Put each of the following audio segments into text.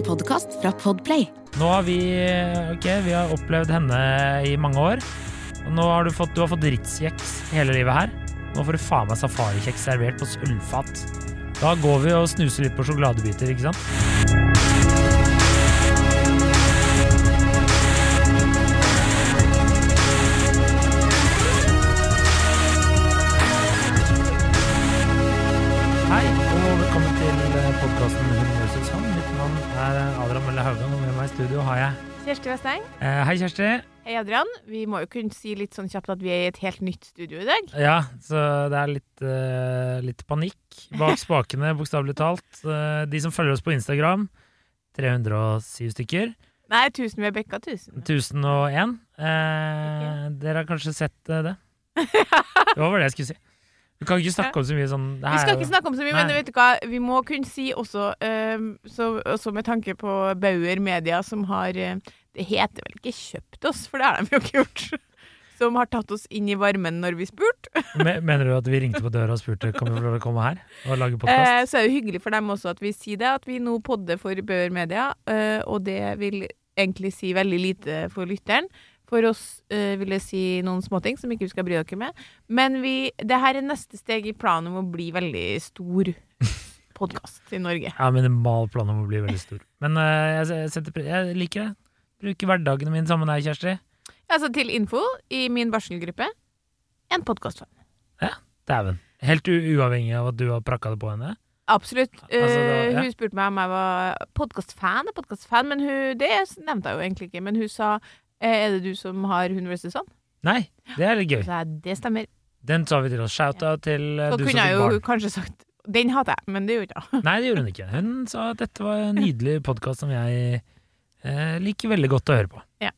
En podkast fra Podplay. Nå har vi Ok, vi har opplevd henne i mange år. Og nå har du fått, du fått Ritz-kjeks hele livet her. Nå får du faen meg safarikjeks servert på sølvfat. Da går vi og snuser litt på sjokoladebiter, ikke sant? Hei, og velkommen til podkasten Adrian Haugan, og med meg i studio har jeg Kjersti Vesteng. eh, Hei, Kjersti. Hei, Adrian. Vi må jo kunne si litt sånn kjapt at vi er i et helt nytt studio i dag. Ja, så det er litt, eh, litt panikk bak spakene, bokstavelig talt. Eh, de som følger oss på Instagram, 307 stykker. Nei, tusen vi har bekka tusen. 1001. Eh, dere har kanskje sett eh, det? Det var vel det jeg skulle si. Vi kan ikke snakke om så mye sånn det Vi skal ikke snakke om så mye, Nei. men vet du hva? vi må kunne si også, uh, så, også med tanke på Bauer Media, som har uh, Det heter vel ikke kjøpt oss, for det har de jo ikke gjort. Som har tatt oss inn i varmen når vi spurte. Me- Mener du at vi ringte på døra og spurte Kan vi få lov til å komme her og lage Eh, podkast? så er det jo hyggelig for dem også at vi sier det, at vi nå podder for Bauer Media, eh, og det vil egentlig si veldig lite for lytteren. For oss eh, vil jeg si noen småting som ikke vi skal bry dere med. Men vi, det her er neste steg i planen om å bli veldig stor podkast i Norge. Ja, minimal plan om å bli veldig stor. Men eh, jeg, setter, jeg liker det. Bruker hverdagene mine sammen med deg, Kjersti. Altså til info, i min barselgruppe, en podkastfan. Dæven. Helt uavhengig av at du har prakka det på henne? Absolutt. Altså, da- Eh, ja. Hun spurte meg om jeg var podkastfan. Podkastfan, men hun, det nevnte jeg jo egentlig ikke. Men hun sa er det du som har Hun vs. Sånn? Nei, det er litt gøy. Så det stemmer. Den tar vi til oss. Shout-out til eh, Så du som kunne jeg jo kanskje sagt Den hater jeg, men det gjorde ikke. Nei, det gjorde hun ikke. Hun sa at dette var en nydelig podkast som jeg eh, liker veldig godt å høre på. Ja.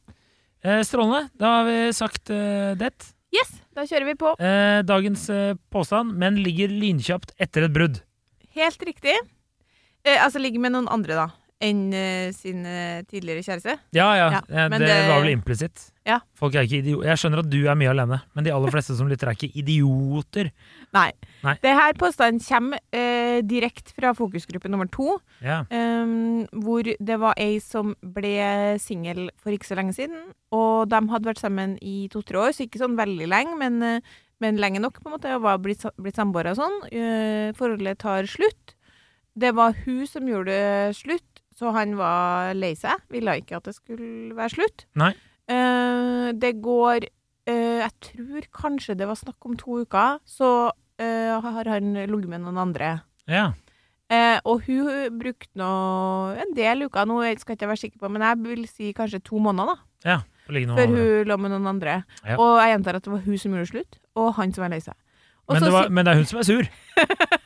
Eh, strålende. Da har vi sagt eh, det. Yes, da kjører vi på. Eh, dagens eh, påstand men ligger lynkjapt etter et brudd. Helt riktig. Eh, altså ligger med noen andre, da, enn eh, sin eh, tidligere kjæreste. Ja, ja. Ja, eh, det, det- var vel implisitt. Ja. Folk er ikke idioter. Jeg skjønner at du er mye alene, men de aller fleste som lytter, er ikke idioter. Nei. Nei. Det her påstanden kommer eh, direkte fra fokusgruppe nummer to, Ja. eh, hvor det var ei som ble singel for ikke så lenge siden. Og de hadde vært sammen i to-tre år, så ikke sånn veldig lenge, men, men lenge nok, på en måte, og var blitt, blitt samboere og sånn. Eh, forholdet tar slutt. Det var hun som gjorde det slutt, så han var lei seg. Ville ikke at det skulle være slutt. Nei. Eh, det går eh, Jeg tror kanskje det var snakk om to uker, så eh, har han ligget med noen andre. ja. Eh, og hun brukte nå en del uker, nå jeg skal ikke være sikker på, men jeg vil si kanskje to måneder, da. ja. Før hun lå med noen andre. Ja. Og jeg gjentar at det var hun som gjorde slutt, og han som var lei seg. Men det, var, men det er hun som er sur.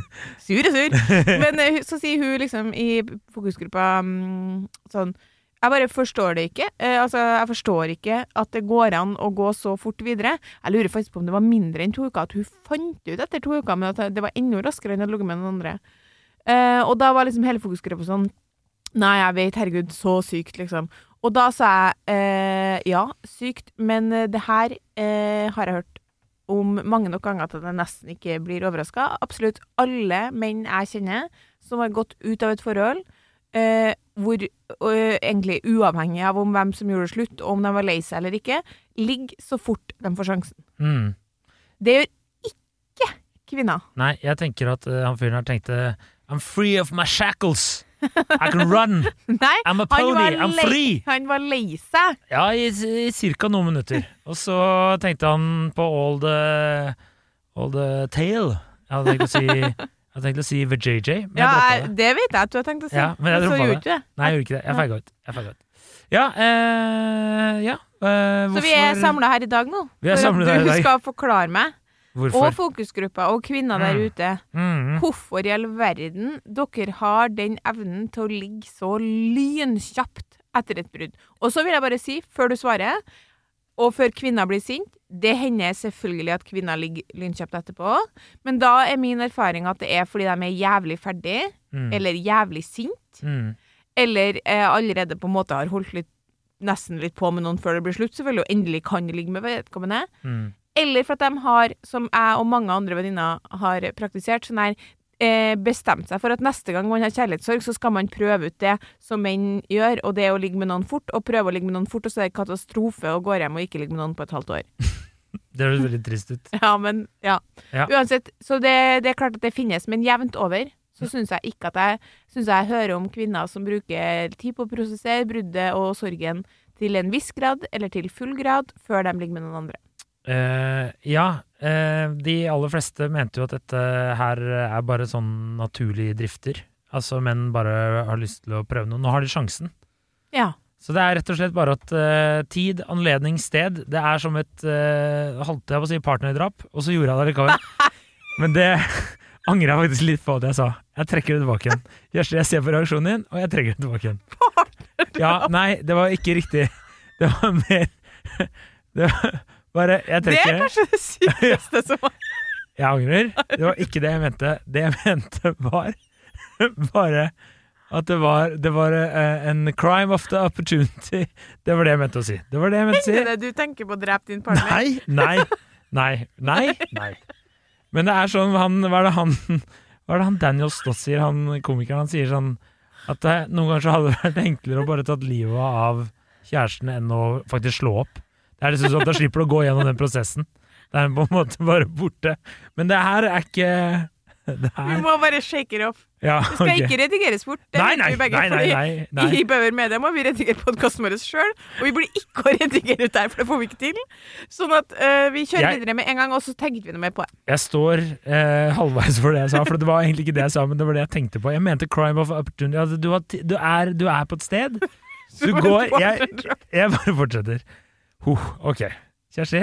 Sur og sur. Men eh, så sier hun liksom i fokusgruppa mm, sånn Jeg bare forstår det ikke. Eh, altså, jeg forstår ikke at det går an å gå så fort videre. Jeg lurer faktisk på om det var mindre enn to uker, at hun fant ut etter to uker, men at det var enda raskere enn å ligge med noen andre. Eh, og da var liksom hele fokusgruppa sånn Nei, jeg vet, herregud, så sykt, liksom. Og da sa jeg eh, ja, sykt, men eh, det her eh, har jeg hørt om mange nok ganger at jeg nesten ikke blir overraska. Absolutt alle menn jeg kjenner som har gått ut av et forhold, eh, hvor eh, egentlig uavhengig av om hvem som gjorde det slutt, og om de var lei seg eller ikke, ligger så fort de får sjansen. Mm. Det gjør ikke kvinner. Nei, jeg tenker at uh, han fyren her tenkte I'm free of my shackles. I can run. Nei, I'm a pony. I'm free. han var lei seg. Ja, i, i cirka noen minutter. Og så tenkte han på all the All the tale. Jeg hadde tenkt å si Jeg hadde tenkt å si the JJ, Ja, det. det vet jeg at du har tenkt å si. Ja, men jeg så gjorde du det. Nei, jeg gjorde ikke det. Jeg feiga ut. Jeg feiga ut. Ja, eh, ja. eh, Så vi er samla her i dag nå. Vi er samlet her i Du skal forklare meg, og Hvorfor? fokusgruppa og kvinner der Mm. ute, Mm. hvorfor i all verden dere har den evnen til å ligge så lynkjapt etter et brudd. Og så vil jeg bare si, før du svarer, og før kvinner blir sint, det hender selvfølgelig at kvinner ligger lynkjapt etterpå, men da er min erfaring at det er fordi de er jævlig ferdig, Mm. eller jævlig sint, Mm. eller eh, allerede på en måte har holdt litt, nesten litt på med noen før det blir slutt, selvfølgelig, og endelig kan ligge med vedkommende. Mm. Eller for at de har, som jeg og mange andre venninner har praktisert, sånn her eh, bestemt seg for at neste gang man har kjærlighetssorg, så skal man prøve ut det som menn gjør, og det er å ligge med noen fort, og prøve å ligge med noen fort, og så er det katastrofe og går hjem og ikke ligge med noen på et halvt år. Det høres veldig trist ut. Ja, men ja. Ja. Uansett, så det, det er klart at det finnes, men jevnt over så syns jeg ikke at jeg Syns jeg hører om kvinner som bruker tid på å prosessere bruddet og sorgen til en viss grad, eller til full grad, før de ligger med noen andre. Eh, ja, uh, de aller fleste mente jo at dette her er bare sånn naturlige drifter. Altså menn bare har lyst til å prøve noe. Nå har de sjansen. Ja. Så det er rett og slett bare at uh, tid, anledning, sted Det er som et uh, holdt jeg på å si partnerdrap, og så gjorde jeg det likevel. Men det angrer jeg faktisk litt på at jeg sa. Jeg trekker det tilbake igjen. Kjersti, jeg ser på reaksjonen din, og jeg trekker det tilbake igjen. Ja, nei, det var ikke riktig. Det var mer Det var bare Jeg Det er kanskje det sykeste som var Jeg angrer. Det var ikke det jeg mente. Det jeg mente, var bare at det var, det var eh, en crime of the opportunity. Det var det jeg mente å si. Det var det jeg mente å si. Det du tenker på å drepe din partner? Nei, nei, nei, nei, nei. Men det er sånn han, Hva er det han Hva er det han Daniel Stott sier, han komikeren? Han sier sånn at det, noen ganger så hadde det vært enklere å bare tatt livet av kjæresten enn å faktisk slå opp. Det er liksom sånn at Da slipper du å gå gjennom den prosessen. Det er på en måte bare borte. Men det her er ikke Det Vi må bare shake it off. ja, Det skal ikke redigeres bort. Det Nei, nei, vi begge, nei, nei, nei. I Bauer Media må vi redigere podkasten vår sjøl, og vi blir ikke å redigere ut der, for det får vi ikke til. Sånn at uh, vi kjører Jeg- videre med en gang, og så tenkte vi noe mer på det. Jeg står uh, halvveis for det jeg sa, for det var egentlig ikke det jeg sa, men det var det jeg tenkte på. Jeg mente crime of opportunity. Du, du, er, du er på et sted. Du går jeg, jeg bare fortsetter. Huh, ok. Kjersti,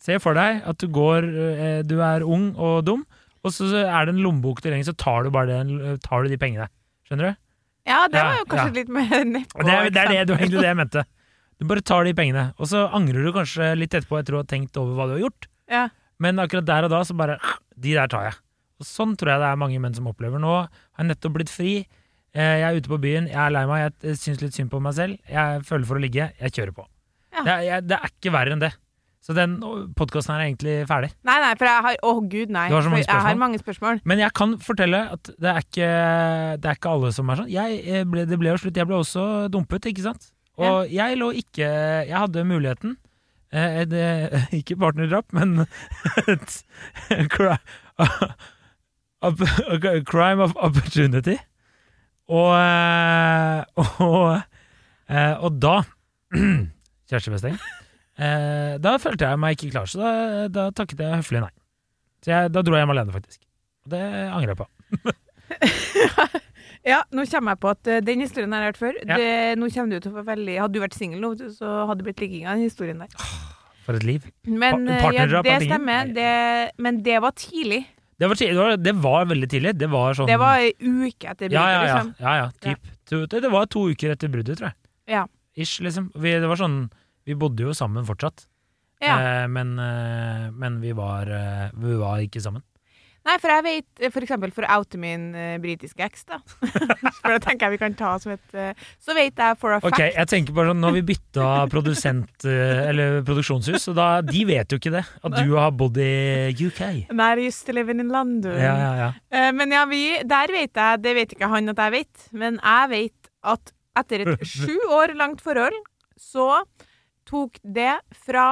se for deg at du går eh, Du er ung og dum, og så er det en lommebok du trenger, så tar du bare den, tar du de pengene. Skjønner du? Ja, det var jo kanskje ja. litt mer nedpå. Det, det er det, det var egentlig det jeg mente. Du bare tar de pengene, og så angrer du kanskje litt etterpå etter du har tenkt over hva du har gjort. Ja. Men akkurat der og da så bare De der tar jeg. Og sånn tror jeg det er mange menn som opplever. Nå har jeg nettopp blitt fri. Eh, Jeg er ute på byen, jeg er lei meg, jeg syns litt synd på meg selv. Jeg føler for å ligge, jeg kjører på. Ja. Det, er, det er ikke verre enn det. Så den podkasten her er egentlig ferdig. Nei, nei, for jeg har Å, gud, nei. Jeg har mange spørsmål. Men jeg kan fortelle at det er ikke, det er ikke alle som er sånn. Jeg eh, ble, det ble jo slutt. Jeg ble også dumpet, ikke sant? Og jeg lå ikke Jeg hadde muligheten. Eh, det, ikke partnerdrap, men Crime of opportunity. Og eh, Og, eh, og da Kjersti Westeng. Eh, da følte jeg meg ikke klar, så da, da takket jeg høflig nei. Så jeg, da dro jeg hjem alene, faktisk. Og det angrer jeg på. Ja, nå kommer jeg på at eh, den historien har jeg hørt før. Ja. Det, nå kommer du til å få veldig Hadde du vært singel nå, så hadde det blitt ligging av den historien der. For et liv. Men Pa- eh, ja, det er stemmer. Det, men det var tidlig. Det var, tidlig, det, var, det var veldig tidlig. Det var sånn Det var ei uke etter bruddet, ja, ja, liksom. ja, ja, typ. Det var to uker etter bruddet, tror jeg. Ja. Ish, liksom. Vi, det var sånn Vi bodde jo sammen fortsatt, Ja. eh, men, eh, men vi var eh, Vi var ikke sammen. Nei, for jeg vet, eh, for eksempel for å oute min uh, britiske eks, da. for det tenker jeg vi kan ta som et eh, Så vet jeg for a Ok, fact jeg tenker bare sånn Nå har vi bytta produsent eh, Eller produksjonshus, og da De vet jo ikke det. At du har bodd i UK. Nei, I used to live in London. Ja, ja, ja. Eh, men ja, vi, der vet jeg, det vet ikke han at jeg vet, men jeg vet at etter et sju år langt forhold, så tok det fra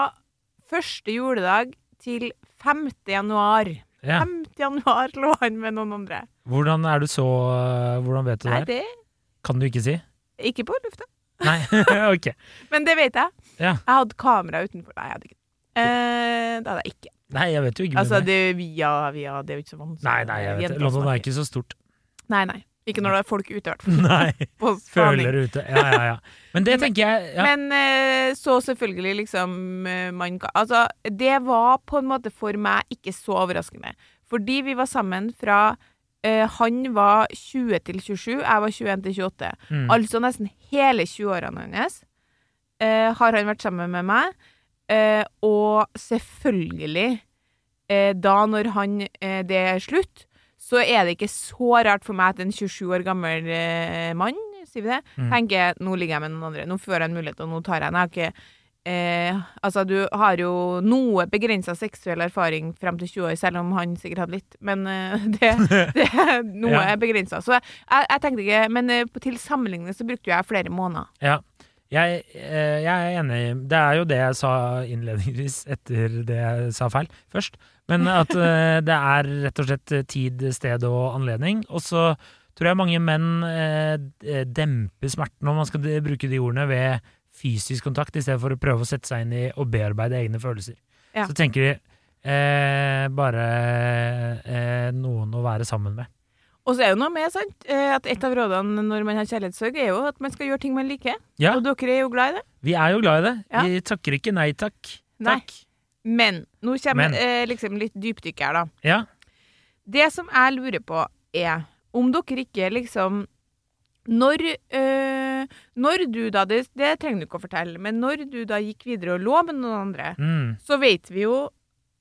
første juledag til 5. januar. ja. 5. januar lå han med noen andre. Hvordan er du så eh, Hvordan vet du Nei, det? det Kan du ikke si? Ikke på lufta. Nei, ok. Men det vet jeg. Ja. Jeg hadde kamera utenfor. Nei, jeg hadde ikke det. Eh, det hadde jeg ikke. Nei, jeg vet jo ikke. Altså, det via, via Det er jo ikke så vanskelig. Nei, nei, jeg vet det. London er ikke så stort. Nei, nei. Ikke når det er folk ute, i hvert fall. Nei. På. Føler ute. Ja, ja, ja. Men det tenker jeg ja. Men eh, så selvfølgelig liksom eh, man Altså, det var på en måte for meg ikke så overraskende. Fordi vi var sammen fra Uh, Han var 20 til 27, jeg var 21 til 28. Mm. Altså nesten hele 20-årene hans uh, har han vært sammen med meg. Uh, og selvfølgelig, da når han det er slutt, så er det ikke så rart for meg at en 27 år gammel eh, mann, sier vi det, Mm. tenker nå ligger jeg med noen andre, nå får jeg en mulighet, og nå tar jeg en. Jeg har ikke eh, Altså, du har jo noe begrensa seksuell erfaring frem til 20 år, selv om han sikkert hadde litt, men eh, det, det Noe Ja. er begrensa. Så jeg, jeg tenkte ikke Men eh, til sammenligning så brukte jeg flere måneder. Ja. Jeg, eh, jeg er enig. Det er jo det jeg sa innledningsvis etter det jeg sa feil først. Men at eh, det er rett og slett tid, sted og anledning. Og så tror jeg mange menn eh, demper smerten, om man skal bruke de ordene, ved fysisk kontakt, i stedet for å prøve å sette seg inn i og bearbeide egne følelser. Ja. Så tenker de eh, bare eh, noen å være sammen med. Og så er jo noe med, sant, eh, at et av rådene når man har kjærlighetssorg, er jo at man skal gjøre ting man liker. Ja, Og dere er jo glad i det. vi er jo glad i det. Ja. Vi takker ikke nei takk. Nei. Takk. Men nå kommer Men. Eh, liksom litt dypdykk her, da. Ja. Det som jeg lurer på, er om dere ikke liksom Når, øh, når du da det, det trenger du ikke å fortelle, men når du da gikk videre og lå med noen andre, Mm. så vet vi jo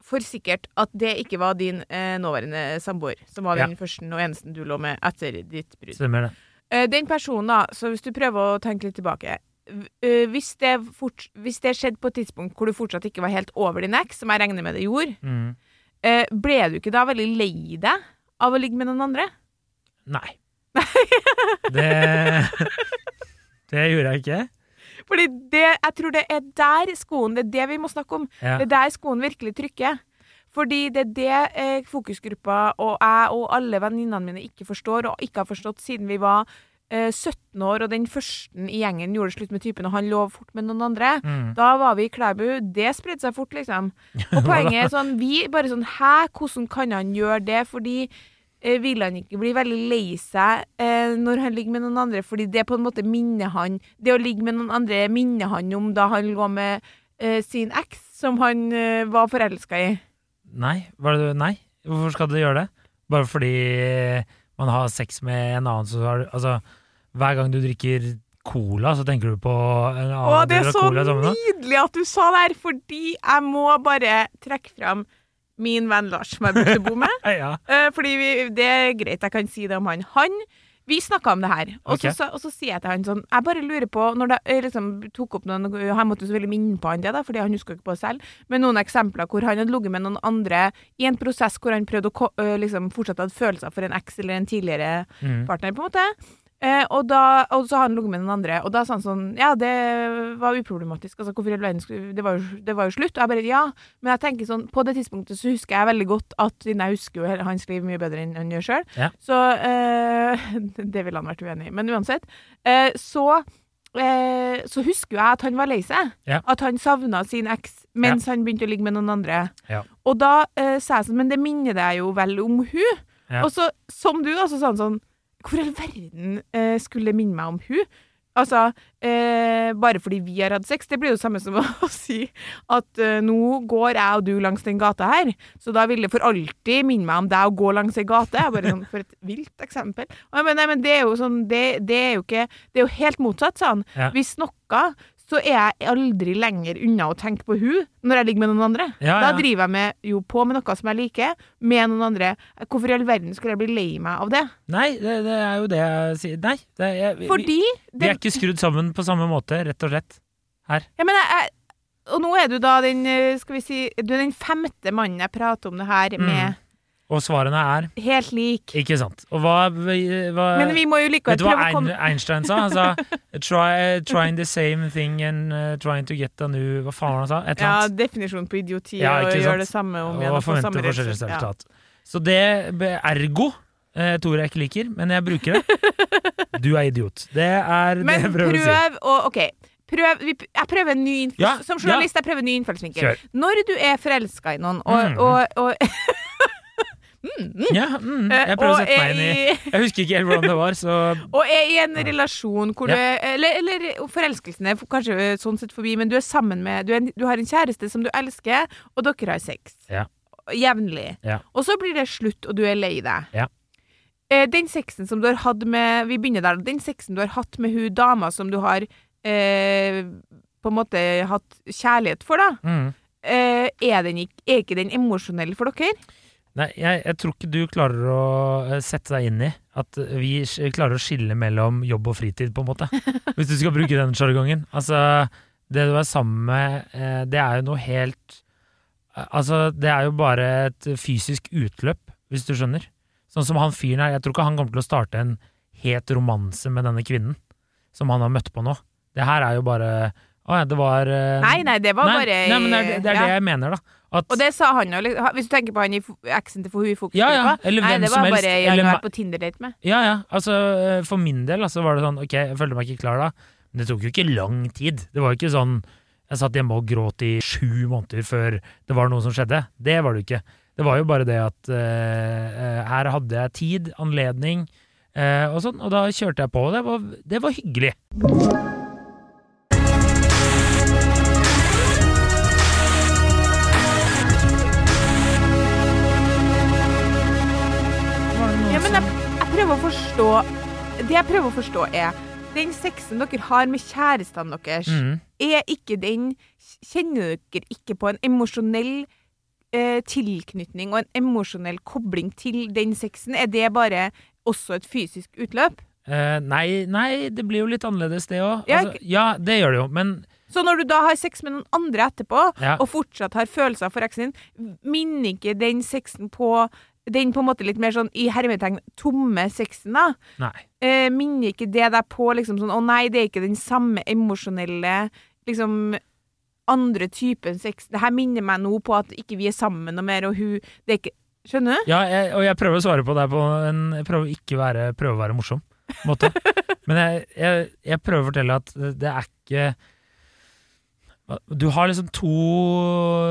for sikkert at det ikke var din eh, nåværende samboer, som var den første og eneste du lå med etter ditt brudd. Stemmer det. Eh, den personen, da, så hvis du prøver å tenke litt tilbake eh, hvis, det fort, hvis det skjedde på et tidspunkt hvor du fortsatt ikke var helt over din eks, som jeg regner med det gjorde, Mm. eh, ble du ikke da veldig lei deg av å ligge med noen andre? Nei. det Det gjorde jeg ikke. Fordi det, jeg tror det er der skoen Det er det vi må snakke om. Ja. Det er der skoen virkelig trykker. Fordi det er det eh, fokusgruppa og jeg og alle venninnene mine ikke forstår, og ikke har forstått siden vi var eh, 17 år og den første i gjengen gjorde slutt med typen, og han lå fort med noen andre. Mm. Da var vi i Klæbu. Det spredde seg fort, liksom. Og poenget er sånn Vi bare sånn Hæ, hvordan kan han gjøre det? Fordi vil han ikke bli veldig lei seg eh, når han ligger med noen andre? Fordi det på en måte minner han Det å ligge med noen andre minner han om da han lå med eh, sin eks, som han eh, var forelska i. Nei. Var det, nei. Hvorfor skal du gjøre det? Bare fordi man har sex med en annen, så har du Altså, hver gang du drikker cola, så tenker du på en annen Å, det er så cola nydelig at du sa det her, fordi jeg må bare trekke fram min venn Lars, som jeg brukte å bo med. Ja. Eh, fordi vi, det er greit, jeg kan si det om han. Han vi snakka om det her, og, okay. så, og så sier jeg til han sånn Jeg bare lurer på Når det eh, liksom tok opp noen Han måtte selvfølgelig minne på han det, da, fordi han husker ikke på det selv. Men noen eksempler hvor han hadde ligget med noen andre i en prosess hvor han prøvde å eh, liksom fortsatt hadde følelser for en eks eller en tidligere Mm. partner, på en måte. Eh, og, da, og så har han ligget med noen andre, og da sa han sånn Ja, det var uproblematisk. Altså, hvorfor i all verden det var, jo, det var jo slutt. Og jeg bare Ja, men jeg tenker sånn På det tidspunktet så husker jeg veldig godt at Siden jeg husker jo hans liv mye bedre enn han gjør sjøl, Ja. så eh, Det ville han vært uenig i. Men uansett. Eh, så eh, så husker jo jeg at han var lei seg. Ja. At han savna sin eks mens han begynte å ligge med noen andre. Ja. Og da eh, sa jeg sånn Men det minner deg jo vel om hun Ja. Og så, som du, da, så sa han sånn Hvor i all verden eh, skulle det minne meg om hun? Altså, eh, bare fordi vi har hatt sex, det blir jo det samme som å si at eh, nå går jeg og du langs den gata her, så da vil det for alltid minne meg om deg å gå langs ei gate. Bare sånn, For et vilt eksempel. Jeg nei, men det er jo sånn, det, det er jo ikke Det er jo helt motsatt, sa han. Ja. Hvis noe, så er jeg aldri lenger unna å tenke på hun når jeg ligger med noen andre. Ja, Da driver jeg med, jo på med noe som jeg liker, med noen andre. Hvorfor i all verden skulle jeg bli lei meg av det? Nei, det, det er jo det jeg sier. Nei. Det, jeg, vi, Fordi vi det, er ikke skrudd sammen på samme måte, rett og slett. Ja, men jeg, Og nå er du da den eh, skal vi si, du er den femte mannen jeg prater om det her Mm. Og svarene er Helt lik. ikke sant. Og hva, hva Men vi må jo likevel Vet du hva prøve å komme Ein- Einstein sa? Han sa try, 'trying the same thing and uh, trying to get a new Hva faen var det han sa? Et eller annet. Ja, definisjonen definisjon på idioti Ja, og gjøre det samme om igjen. og forvente forskjellig resultat. Ja. Så det Ergo eh, Tore jeg ikke liker, men jeg bruker det. Du er idiot. Det er det jeg prøver å si. Men prøv å OK. Prøv, jeg prøver en ny. Ja, som journalist jeg prøver en ny innfallsvinkel. Når du er forelska i noen, og, mm. og, og, Ja, mm, jeg prøver å sette meg inn i Jeg husker ikke helt hvordan det var, så Og er i en relasjon hvor du er Eller, eller forelskelsen er kanskje sånn sett forbi, men du er sammen med du, er, du har en kjæreste som du elsker, og dere har sex. Ja. Jevnlig. Ja. Og så blir det slutt, og du er lei deg. Ja. Eh, den sexen som du har hatt med Vi begynner der. Den sexen du har hatt med hun dama som du har eh, på en måte hatt kjærlighet for, da. mm. Eh, er, den er ikke den emosjonell for dere? Nei, jeg, jeg tror ikke du klarer å eh, sette deg inn i at vi klarer å skille mellom jobb og fritid, på en måte. Hvis du skal bruke den sjargongen. Altså, det du er sammen med, eh, det er jo noe helt eh, Altså, det er jo bare et fysisk utløp, hvis du skjønner. Sånn som han fyren her, jeg tror ikke han kommer til å starte en het romanse med denne kvinnen som han har møtt på nå. Det her er jo bare Å ja, det var Nei, nei, det var nei, bare nei, men det er, det, er ja. det jeg mener, da. At, Og det sa han jo, hvis du tenker på han i eksen til hun i fokus Ja, ja, eller Nei, hvem det som var helst, bare en eller jeg på Tinder-date med. Ja, ja. Altså, eh, for min del altså, var det sånn Ok, jeg følte meg ikke klar da, men det tok jo ikke lang tid. Det var jo ikke sånn Jeg satt hjemme og gråt i sju måneder før det var noe som skjedde. Det var det jo ikke. Det var jo bare det at eh, her hadde jeg tid, anledning uh, og sånn, og da kjørte jeg på, det var, det var hyggelig. Prøver å forstå Det jeg prøver å forstå, er den sexen dere har med kjærestene deres, mm. er ikke den Kjenner dere ikke på en emosjonell eh, tilknytning og en emosjonell kobling til den sexen? Er det bare også et fysisk utløp? Uh, nei, nei, det blir jo litt annerledes det òg. Ja, Altså, ja, det gjør det jo, men Så når du da har sex med noen andre etterpå, ja, og fortsatt har følelser for eksen din, minner ikke den sexen på den på en måte litt mer sånn i hermetegn tomme sexen, da? Nei. Eh, minner ikke det deg på liksom sånn Å nei, det er ikke den samme emosjonelle liksom andre typen sex. Det her minner meg nå på at ikke vi er sammen noe mer, og hun Det er ikke Skjønner du? Ja, jeg, og jeg prøver å svare på det på en Jeg prøver ikke være, prøver å være morsom måte. Men jeg, jeg, jeg prøver å fortelle at det er ikke Du har liksom to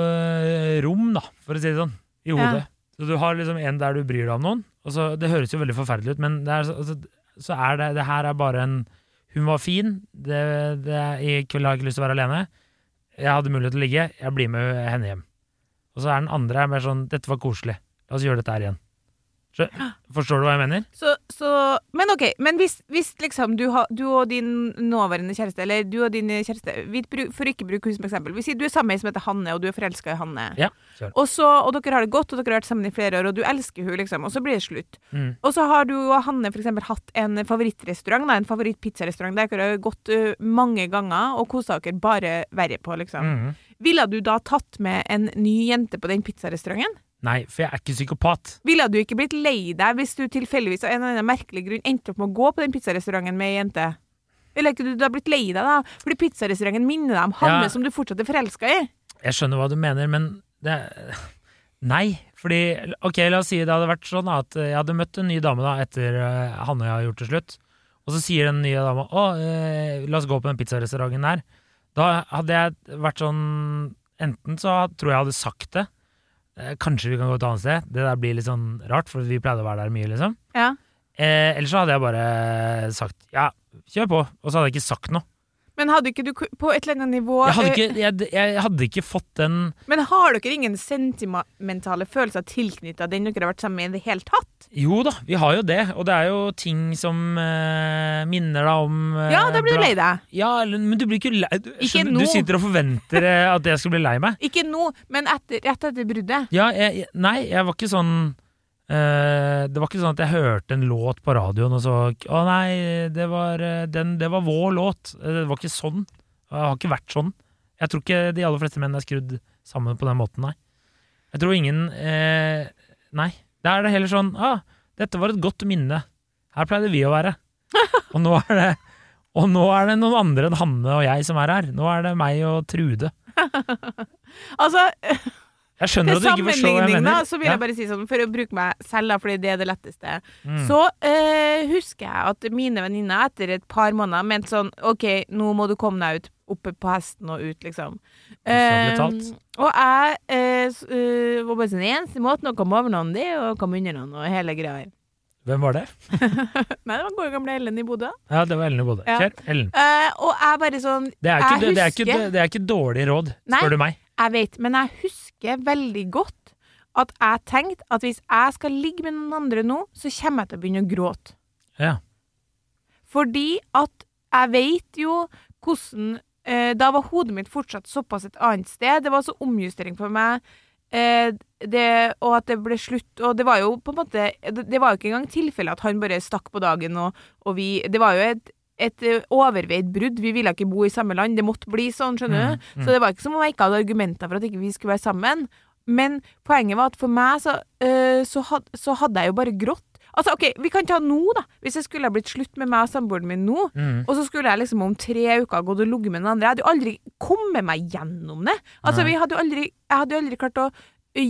eh, rom, da, for å si det sånn, i Ja. Så du har liksom en der du bryr deg om noen. Og så, det høres jo veldig forferdelig ut, men er, så- altså, så er det Det her er bare en Hun var fin. Det, det, I kveld har jeg ikke lyst til å være alene. Jeg hadde mulighet til å ligge. Jeg blir med henne hjem. Og så er den andre er mer sånn Dette var koselig. La oss gjøre dette her igjen. Forstår du hva jeg mener? Så, så Men OK, men hvis, hvis liksom du, ha, du og din nåværende kjæreste, eller du og din kjæreste vi For ikke bruke hun som eksempel. Vi sier du er sammen med ei som heter Hanne, og du er forelska i Hanne. Ja. Og, så, og dere har det godt, og dere har vært sammen i flere år, og du elsker hun liksom, og så blir det slutt. Mm. Og så har du og Hanne for eksempel hatt en favorittrestaurant, da, en favorittpizzarestaurant der dere har gått uh, mange ganger og kosa dere bare verre på, liksom. Mm. Ville du da tatt med en ny jente på den pizzarestauranten? Nei, for jeg er ikke psykopat. Ville du ikke blitt lei deg hvis du tilfeldigvis av en eller annen merkelig grunn endte opp med å gå på den pizzarestauranten med ei jente? Ville ikke du da blitt lei deg, da? Fordi pizzarestauranten minner deg om Hanne Ja. som du fortsatt er forelska i. Jeg skjønner hva du mener, men det Nei, fordi Ok, la oss si det hadde vært sånn at jeg hadde møtt en ny dame da etter eh, Hanne og jeg har gjort det slutt, og så sier den nye dama å, eh, la oss gå på den pizzarestauranten der. Da hadde jeg vært sånn Enten så tror jeg jeg hadde sagt det, kanskje vi kan gå et annet sted. Det der blir litt sånn rart, for vi pleide å være der mye, liksom. Ja. Eh, ellers så hadde jeg bare sagt ja, kjør på, og så hadde jeg ikke sagt noe. Men hadde ikke du på et eller annet nivå Jeg hadde ikke, jeg, jeg hadde ikke fått den Men har dere ingen sentimentale følelser tilknytta den dere har vært sammen med i det hele tatt? Jo da, vi har jo det, og det er jo ting som uh, minner deg om uh, Ja, da blir du lei deg. Ja, men du blir ikke lei du, Ikke skjønner, du sitter og forventer eh, at jeg skal bli lei meg. Ikke nå, men etter, rett etter bruddet. Ja, jeg, nei, jeg var ikke sånn eh, Det var ikke sånn at jeg hørte en låt på radioen og så Å nei, det var, eh, den, det var vår låt. Eh, Det var ikke sånn. Det har ikke vært sånn. Jeg tror ikke de aller fleste menn er skrudd sammen på den måten, nei. Jeg tror ingen eh, Nei. Da er det heller sånn ah, dette var et godt minne. Her pleide vi å være. Og nå er det og nå er det noen andre enn Hanne og jeg som er her. Nå er det meg og Trude. Altså, Jeg skjønner at du ikke forstår hva jeg mener. da, så vil jeg bare si sånn, for å bruke meg selv, da, fordi det er det letteste, Mm. så eh, husker jeg at mine venninner etter et par måneder mente sånn OK, nå må du komme deg ut, oppe på hesten og ut, liksom. Eh, og jeg eh, eh, var bare sånn eneste måten å komme over noen, det er å komme under noen og hele greia. Hvem var det? Nei, det var gode gamle Ellen i Bodø. Ja, det var Ellen i Bodø. Ja. Kjør, Ellen. Uh, og jeg bare sånn Det er ikke, det, det er ikke, det er ikke dårlig råd, Nei. spør du meg. Jeg vet, men jeg husker veldig godt at jeg tenkte at hvis jeg skal ligge med noen andre nå, så kommer jeg til å begynne å gråte. Ja. Fordi at jeg vet jo hvordan eh, Da var hodet mitt fortsatt såpass et annet sted. Det var så omjustering for meg. Eh, det, og at det ble slutt Og det var jo på en måte Det, det var jo ikke engang tilfelle at han bare stakk på dagen, og, og vi Det var jo et et eh, overveid brudd. Vi ville ikke bo i samme land. Det måtte bli sånn, skjønner du. Mm, mm. Så det var ikke som om jeg ikke hadde argumenter for at ikke vi skulle være sammen. Men poenget var at for meg så, øh, så, had, så hadde jeg jo bare grått. Altså, OK, vi kan ta nå, da. Hvis det skulle ha blitt slutt med meg og samboeren min nå, Mm. og så skulle jeg liksom om tre uker gått og ligget med den andre. Jeg hadde jo aldri kommet meg gjennom det. Altså, vi hadde jo aldri, jeg hadde jo aldri klart å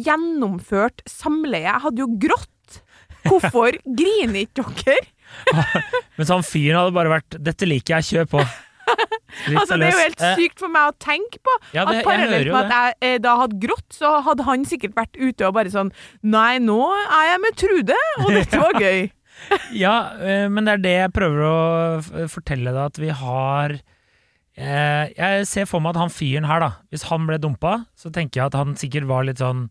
gjennomført samleie. Jeg hadde jo grått. Hvorfor griner ikke dere? Mens han fyren hadde bare vært 'dette liker jeg, kjør på'. Altså, det er jo helt Eh, sykt for meg å tenke på. Ja, det, at parallelt med at jeg eh, da hadde grått, så hadde han sikkert vært ute og bare sånn Nei, nå er jeg med Trude, og dette var gøy. Ja, eh, men det er det jeg prøver å fortelle deg, at vi har eh, Jeg ser for meg at han fyren her, da, hvis han ble dumpa, så tenker jeg at han sikkert var litt sånn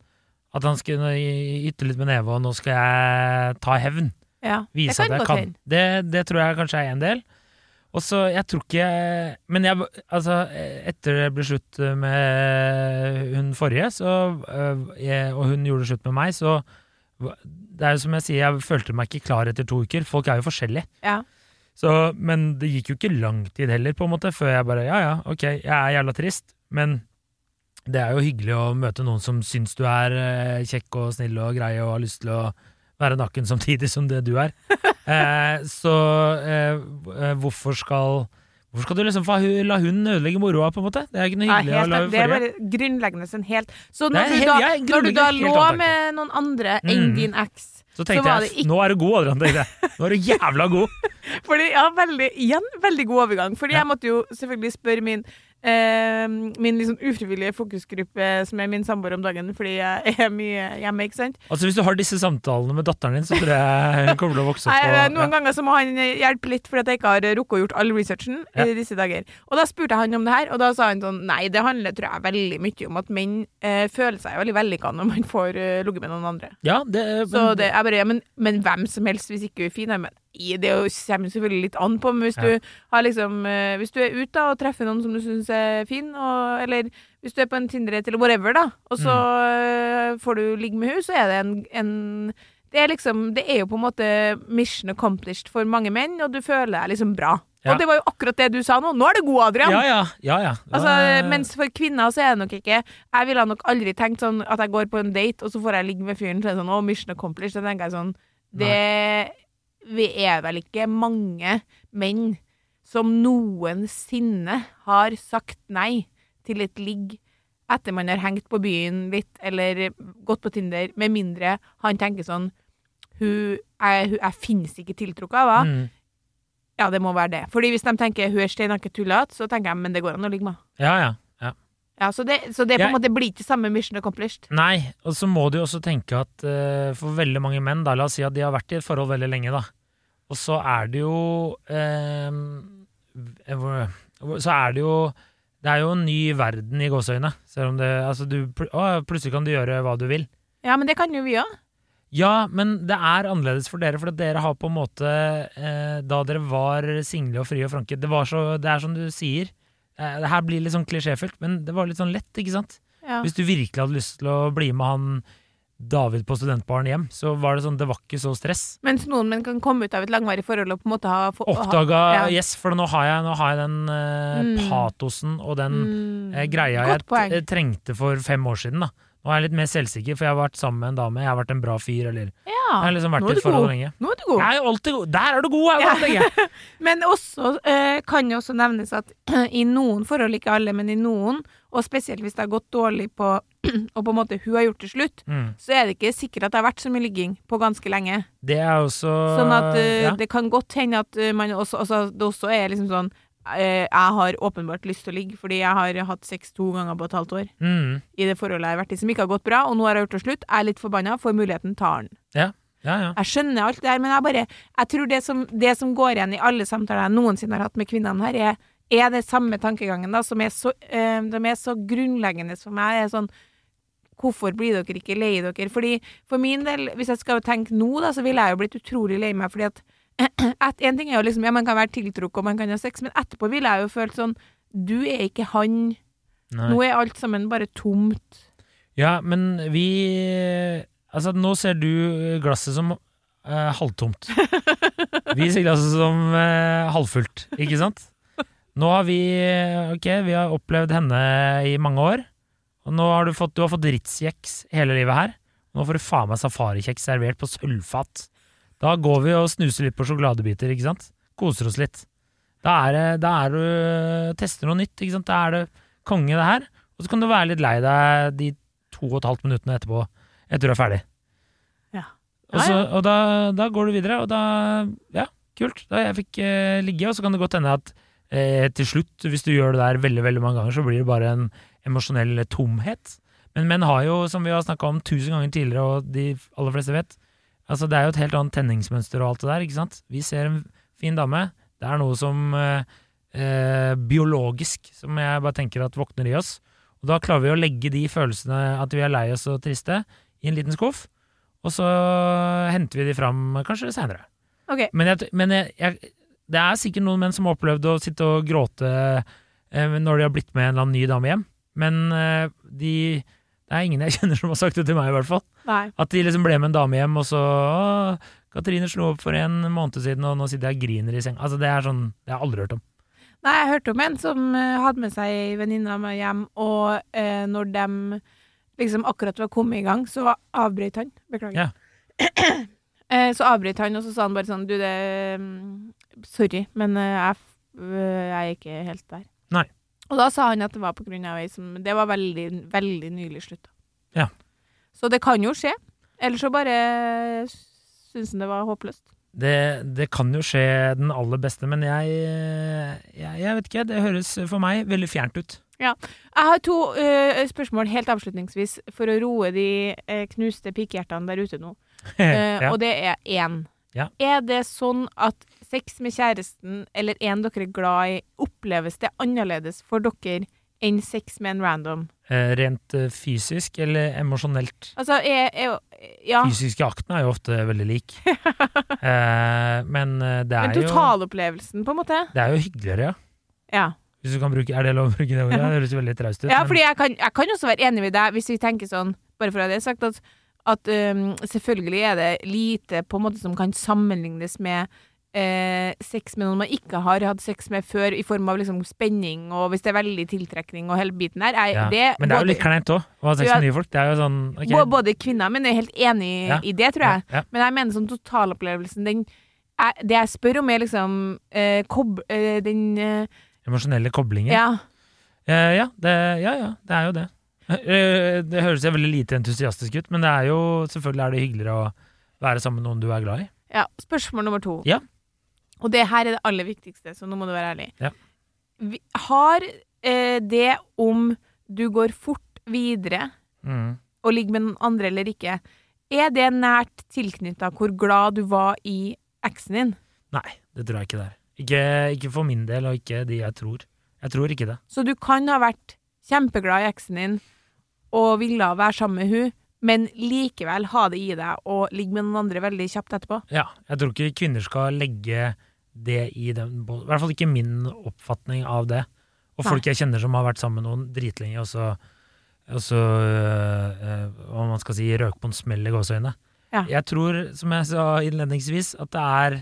At han skulle ytte litt med neve, og nå skal jeg ta hevn. Ja, det kan jeg til. Det, det tror jeg kanskje er en del. Og så, jeg tror ikke Men jeg, altså, etter det ble slutt med hun forrige, så, øh, og hun gjorde slutt med meg, så Det er jo som jeg sier, jeg følte meg ikke klar etter to uker. Folk er jo forskjellige. Ja. Så, men det gikk jo ikke lang tid heller, på en måte, før jeg bare Ja, ja, ok, jeg er jævla trist, men det er jo hyggelig å møte noen som syns du er eh, kjekk og snill og grei og har lyst til å være naken samtidig som det du er. Eh, så eh, eh, hvorfor skal Hvorfor skal du liksom la hunden ødelegge moroa, på en måte? Det er ikke noe Nei, hyggelig helt, å la det er bare grunnleggende en helt Så når, helt, du, da, når du da lå med noen andre enn Mm. din eks Så tenkte så jeg ikke- nå er du god, Adrian. tenkte jeg. Nå er du jævla god. Fordi, ja, veldig, igjen, veldig god overgang. Fordi Ja. jeg måtte jo selvfølgelig spørre min eh, Min liksom ufrivillige fokusgruppe, som er min samboer om dagen, fordi jeg er mye hjemme, ikke sant. Altså Hvis du har disse samtalene med datteren din, så tror jeg hun kommer til å vokse opp Nei, noen ganger så må han hjelpe litt, fordi at jeg ikke har rukket å gjort all researchen Ja. i disse dager. Og da spurte jeg han om det her, og da sa han sånn Nei, det handler tror jeg veldig mye om at menn eh, føler seg veldig vellykka når man får uh, ligget med noen andre. Ja, det, Så det er bare ja, men, men hvem som helst, hvis ikke hun er fin, ja, men i- det er kommer selvfølgelig litt an på, men hvis Ja. du har liksom eh, Hvis du er ute og treffer noen som du syns er fin, og, eller hvis du er på en Tinder-et eller whatever, da, og så eh, får du ligge med henne, så er det en, en det er liksom Det er jo på en måte mission accomplished for mange menn, og du føler deg liksom bra. Ja. Og det var jo akkurat det du sa nå. Nå er du god, Adrian! Ja, ja. ja, ja. Altså, mens for kvinner så er det nok ikke Jeg ville nok aldri tenkt sånn at jeg går på en date, og så får jeg ligge med fyren, så er det sånn Å, mission accomplished. Da tenker jeg sånn Det Vi er vel ikke mange menn som noensinne har sagt nei til et ligg etter man har hengt på byen litt, eller gått på Tinder, med mindre han tenker sånn Hun Jeg, hun, jeg finnes ikke tiltrukket av henne. Mm. Ja, det må være det. Fordi hvis de tenker hun er steinhakke tullete, så tenker jeg men det går an å ligge med. Ja, ja. Ja. Så det, så det på en måte blir ikke samme mission accomplished. Nei, og så må du jo også tenke at uh, for veldig mange menn, da, la oss si at de har vært i et forhold veldig lenge, da, og så er det jo uh, Så er det jo Det er jo en ny verden i gåseøyne. Selv om det Altså, du Å, plutselig kan du gjøre hva du vil. Ja, men det kan jo vi òg. Ja, men det er annerledes for dere, for at dere har på en måte eh, Da dere var single og frie og franke Det var så Det er som du sier. Eh, det her blir litt sånn klisjéfylt, men det var litt sånn lett, ikke sant? Ja. Hvis du virkelig hadde lyst til å bli med han David på studentbaren hjem, så var det sånn Det var ikke så stress. Mens noen menn kan komme ut av et langvarig forhold og på en måte ha få- ha- Oppdaga ja. Yes, for nå har jeg, nå har jeg den eh, Mm. patosen og den Mm, eh, greia Godt jeg trengte for fem år siden. da Nå er jeg litt mer selvsikker, for jeg har vært sammen med en dame. Jeg har vært en bra fyr, eller Ja, Jeg har liksom vært i et forhold lenge. Nå er du god. Jeg er jo alltid god. Der er du god! Jeg, Ja. jeg. Men også eh, kan det også nevnes at i noen forhold, ikke alle, men i noen, og spesielt hvis det har gått dårlig på og på en måte hun har gjort det slutt, mm. så er det ikke sikkert at det har vært så mye ligging på ganske lenge. Det er også Sånn at uh, ja. det kan godt hende at eh, man også, altså, det også er liksom sånn Jeg har åpenbart lyst til å ligge, fordi jeg har hatt sex to ganger på et halvt år mm. i det forholdet jeg har vært i, som ikke har gått bra, og nå har jeg gjort det slutt. Jeg er litt forbanna, får muligheten, tar den. Ja, ja. Jeg skjønner alt det der, men jeg bare Jeg tror det som, det som går igjen i alle samtaler jeg noensinne har hatt med kvinnene her, er, er det samme tankegangen, da, som er så, øh, de er så grunnleggende for meg. er sånn Hvorfor blir dere ikke lei dere? Fordi For min del, hvis jeg skal tenke nå, da, så ville jeg jo blitt utrolig lei meg, fordi at et, En ting er jo liksom, ja, man kan være tiltrukket og man kan ha sex, men etterpå ville jeg jo følt sånn Du er ikke han. Nei. Nå er alt sammen bare tomt. Ja, men vi Altså, nå ser du glasset som eh, halvtomt. Vi ser glasset som eh, halvfullt, ikke sant? Nå har vi Ok, vi har opplevd henne i mange år. Og nå har du fått, du har fått Ritz-kjeks hele livet her. Nå får du faen meg safarikjeks servert på sølvfat. Da går vi og snuser litt på sjokoladebiter, ikke sant? Koser oss litt. Da er det, da er du Tester noe nytt, ikke sant? Da er det konge, det her. Og så kan du være litt lei deg de to og et halvt minuttene etterpå, etter du er ferdig. Ja. Og, så, og da, da går du videre, og da Ja, kult. Da jeg fikk eh, ligge, og så kan det godt hende at eh, til slutt, hvis du gjør det der veldig, veldig mange ganger, så blir det bare en emosjonell tomhet. Men menn har jo, som vi har snakka om tusen ganger tidligere, og de aller fleste vet, altså det er jo et helt annet tenningsmønster og alt det der, ikke sant? Vi ser en fin dame, det er noe som eh, eh, biologisk, som jeg bare tenker at våkner i oss. Og da klarer vi å legge de følelsene, at vi er lei oss og triste, i en liten skuff, og så henter vi de fram kanskje seinere. Okay. Men, jeg, men jeg, jeg, det er sikkert noen menn som har opplevd å sitte og gråte eh, når de har blitt med en eller annen ny dame hjem, men eh, de det er ingen jeg kjenner som har sagt det til meg, i hvert fall. Nei. At de liksom ble med en dame hjem, og så å, Katrine slo opp for en måned siden, og nå sitter jeg og griner i seng. Altså, det er sånn Det har jeg aldri hørt om. Nei, jeg hørte om en som eh, hadde med seg ei venninne av meg hjem, og eh, når de liksom akkurat var kommet i gang, så avbrøt han. Beklager. Ja. eh, så avbrøt han, og så sa han bare sånn Du, det mm, Sorry, men eh, jeg, øh, jeg er ikke helt der. Nei. Og da sa han at det var på grunn av ei som Det var veldig, veldig nylig slutta. Ja. Så det kan jo skje. Eller så bare syns han det var håpløst. Det, det kan jo skje den aller beste, men jeg, jeg Jeg vet ikke, det høres for meg veldig fjernt ut. Jeg har to uh, spørsmål helt avslutningsvis for å roe de uh, knuste pikehjertene der ute nå. Uh, ja. Og det er én. Ja. Er det sånn at sex med kjæresten eller en dere er glad i, oppleves det annerledes for dere enn sex med en random? Eh, Rent eh, fysisk eller emosjonelt? Altså, jeg, jeg, Ja. Fysiske akten er jo ofte veldig lik. eh, men eh, det Men er jo totalopplevelsen, på en måte? Det er jo hyggeligere, ja. Ja. Hvis du kan bruke, er det lov å bruke det ordet? Det høres veldig traust ut. Ja, men- fordi jeg kan, jeg kan også være enig med deg, hvis vi tenker sånn, bare for å ha det sagt, at, at um, selvfølgelig er det lite på en måte som kan sammenlignes med eh, sex med noen man ikke har hatt sex med før, i form av liksom spenning, og hvis det er veldig tiltrekning og hele biten der. Er, ja. det, Men det er jo litt kleint òg, å ha sex med nye folk. Det er jo sånn okay. Både kvinner men jeg er helt enig Ja. i det, tror jeg. Ja. Men jeg mener sånn totalopplevelsen, den er, Det jeg spør om, er liksom eh, kob, eh, den eh, Emosjonelle koblinger. Ja. Eh, ja, det, ja, ja, det er jo det. Eh, Det høres jo veldig lite entusiastisk ut, men det er jo selvfølgelig er det hyggeligere å være sammen med noen du er glad i. Ja, spørsmål nummer to. Ja. Og det her er det aller viktigste, så nå må du være ærlig. Ja. Vi, har eh, det om du går fort videre Mm. og ligger med noen andre eller ikke, er det nært tilknytta hvor glad du var i eksen din? Nei, det tror jeg ikke det er. Ikke, ikke for min del, og ikke de jeg tror. Jeg tror ikke det. Så du kan ha vært kjempeglad i eksen din og ville være sammen med hun, men likevel ha det i deg og ligge med noen andre veldig kjapt etterpå. Ja, jeg tror ikke kvinner skal legge det i den båten I hvert fall ikke min oppfatning av det. Og Nei. folk jeg kjenner som har vært sammen med noen dritlenge, og så, og så øh, øh, hva man skal si, røk på en smell i gåseøynene. Ja. Jeg tror, som jeg sa innledningsvis, at det er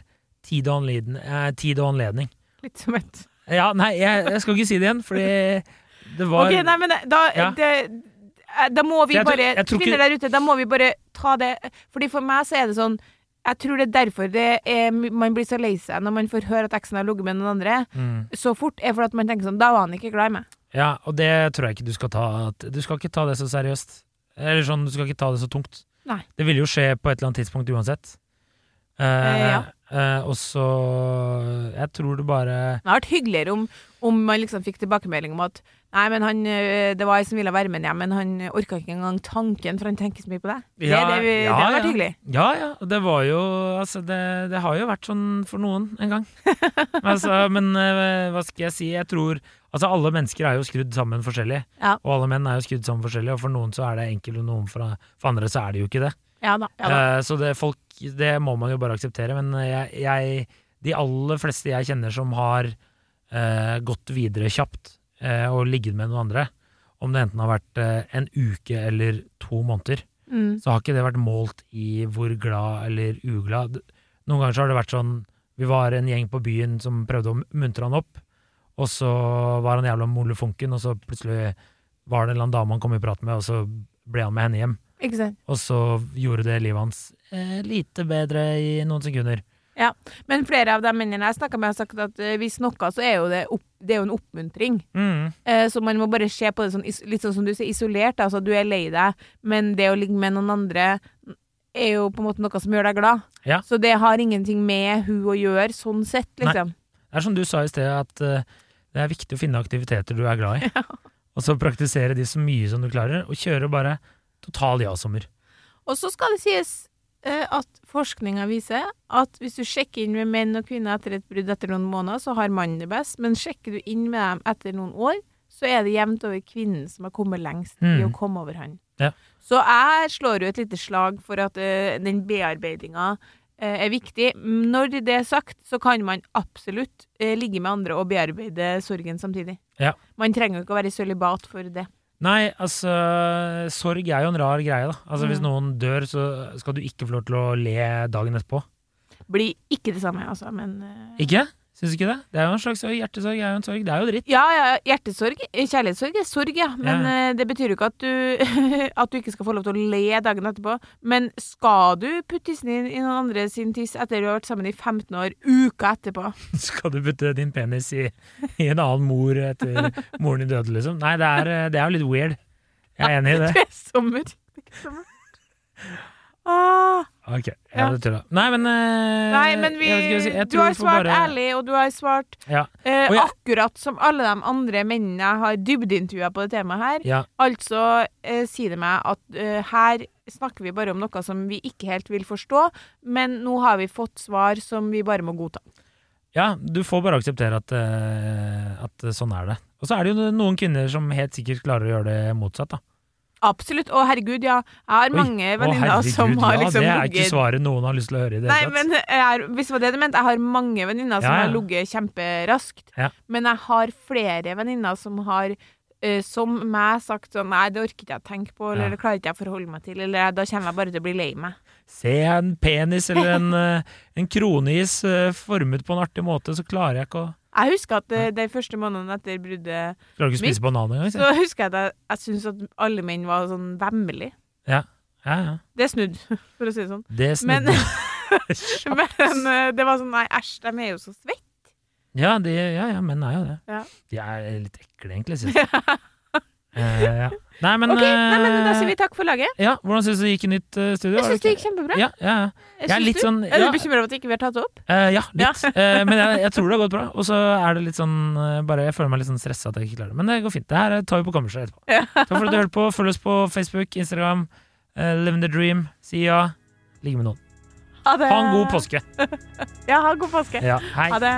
tid og anledning. Eh, tid og anledning. Litt som et Ja, nei, jeg, jeg skal ikke si det igjen, fordi det var Ok, nei, men da, Ja. det, da må vi Jeg tror- bare jeg tror Kvinner ikke- der ute, da må vi bare ta det Fordi for meg så er det sånn Jeg tror det er derfor det er, man blir så lei seg når man får høre at eksen har ligget med noen andre mm. så fort, er for at man tenker sånn Da var han ikke glad i meg. Ja, og det tror jeg ikke du skal ta Du skal ikke ta det så seriøst. Eller sånn, du skal ikke ta det så tungt. Nei. Det vil jo skje på et eller annet tidspunkt uansett. Eh, Eh, ja. Eh, og så Jeg tror det bare Det hadde vært hyggeligere om, om man liksom fikk tilbakemelding om at Nei, men han øh, Det var ei som ville være med hjem, men han orka ikke engang tanken, for han tenker så mye på deg. Det, Ja, det, det, ja, hadde vært hyggelig. Ja ja, det var jo Altså, det, det har jo vært sånn for noen en gang. altså, men eh, hva skal jeg si? Jeg tror Altså, alle mennesker er jo skrudd sammen forskjellig. Ja. Og alle menn er jo skrudd sammen forskjellig, og for noen så er det enkelt, og noen for, for andre så er det jo ikke det. Ja da. Ja, da. Uh, så det, folk, det må man jo bare akseptere. Men jeg, jeg, de aller fleste jeg kjenner som har eh, gått videre kjapt eh, og ligget med noen andre, om det enten har vært eh, en uke eller to måneder, Mm. så har ikke det vært målt i hvor glad eller uglad. Noen ganger så har det vært sånn Vi var en gjeng på byen som prøvde å muntre han opp, og så var han jævla molefonken, og så plutselig var det en eller annen dame han kom i prat med, og så ble han med henne hjem. Og så gjorde det livet hans eh, lite bedre i noen sekunder. Ja, Men flere av de mennene jeg snakka med, har sagt at eh, hvis noe, så er jo det, opp, det er jo en oppmuntring. Mm. Eh, så man må bare se på det sånn, litt sånn som du sier, isolert. Altså, du er lei deg, men det å ligge med noen andre er jo på en måte noe som gjør deg glad. Ja. Så det har ingenting med hun å gjøre, sånn sett, liksom. Det er som du sa i sted, at uh, det er viktig å finne aktiviteter du er glad i. Og så praktisere de så mye som du klarer, og kjøre bare total ja-sommer. Og så skal det sies eh, at forskninga viser at hvis du sjekker inn med menn og kvinner etter et brudd etter noen måneder, så har mannen det best, men sjekker du inn med dem etter noen år, så er det jevnt over kvinnen som har kommet lengst i Mm. å komme over han. Ja. Så jeg slår jo et lite slag for at uh, den bearbeidinga eh, er viktig. Når det er sagt, så kan man absolutt eh, ligge med andre og bearbeide sorgen samtidig. Ja. Man trenger jo ikke å være i sølibat for det. Nei, altså Sorg er jo en rar greie, da. Altså Hvis Mm. noen dør, så skal du ikke få lov til å le dagen etterpå. Blir ikke det samme, altså, men eh, Ikke? Syns du ikke det? Det er jo en slags hjertesorg. er jo en sorg. Det er jo dritt. Ja, ja, hjertesorg. eh, Kjærlighetssorg er sorg, ja. Men Ja. eh, det betyr jo ikke at du, at du ikke skal få lov til å le dagen etterpå. Men skal du putte tissen din i noen andre sin tiss etter du har vært sammen i 15 år, uka etterpå? Skal du putte din penis i, i en annen mor etter moren din døde, liksom? Nei, det er, det er jo litt weird. Jeg er enig i det. Det er sommer. Det er ikke sommer. Ah, Ok, ja, Ja. det tulla. Nei, men uh, nei, men vi, jeg jeg. Jeg du har svart bare- ærlig, og du har svart Ja. uh, jeg- akkurat som alle de andre mennene jeg har dybdeintervjua på det temaet her. Altså uh, sier det meg at eh, her snakker vi bare om noe som vi ikke helt vil forstå, men nå har vi fått svar som vi bare må godta. ja, du får bare akseptere at, eh, at sånn er det. Og så er det jo noen kvinner som helt sikkert klarer å gjøre det motsatt, da. Absolutt. Og herregud, ja. Jeg har Oi, mange Å, venninner som liksom har ja, liksom det er ikke svaret noen har lyst til å høre i det Nei, tatt. men jeg er, hvis det var det du mente, jeg har mange venninner som Ja, ja. har ligget kjemperaskt. Men jeg har flere venninner som har eh, som meg sagt sånn Nei, det orker ikke jeg å tenke på, eller det klarer ikke jeg å forholde meg til, eller da kommer jeg bare til å bli lei meg. Se en penis eller en, eh, en kronis eh, formet på en artig måte, så klarer jeg ikke å Jeg husker at eh, de første månedene etter bruddet Klarer ikke å spise banan engang. Så husker jeg at jeg, jeg syntes at alle menn var sånn vemmelige. Ja, ja. ja. Det er snudd, for å si det sånn. Det Men, snudde. men eh, det var sånn Nei, æsj, de er jo så svette. ja, ja, ja, menn er jo det. Ja. De er litt ekle, egentlig, syns jeg. Eh, ja. Nei, men, okay, nei, men da eh, sier vi takk for laget. Ja, Hvordan syns du det gikk i nytt eh, studio? Jeg syns det gikk kjempebra. Ja, ja. Jeg Jeg er litt du? sånn Er ja, du bekymra over at ikke vi har tatt det opp? Uh, ja, litt. uh, men jeg, jeg tror det har gått bra. Og så er det litt sånn bare, Jeg føler meg litt sånn stressa at jeg ikke klarer det. Men det går fint. Det her tar vi på kammerset etterpå. Takk for at du hørte på. Følg oss på Facebook, Instagram. Uh, Living the dream. Si ja. Ligge med noen. Ha. Ha en god påske. Ja, ha en god påske. Ha det.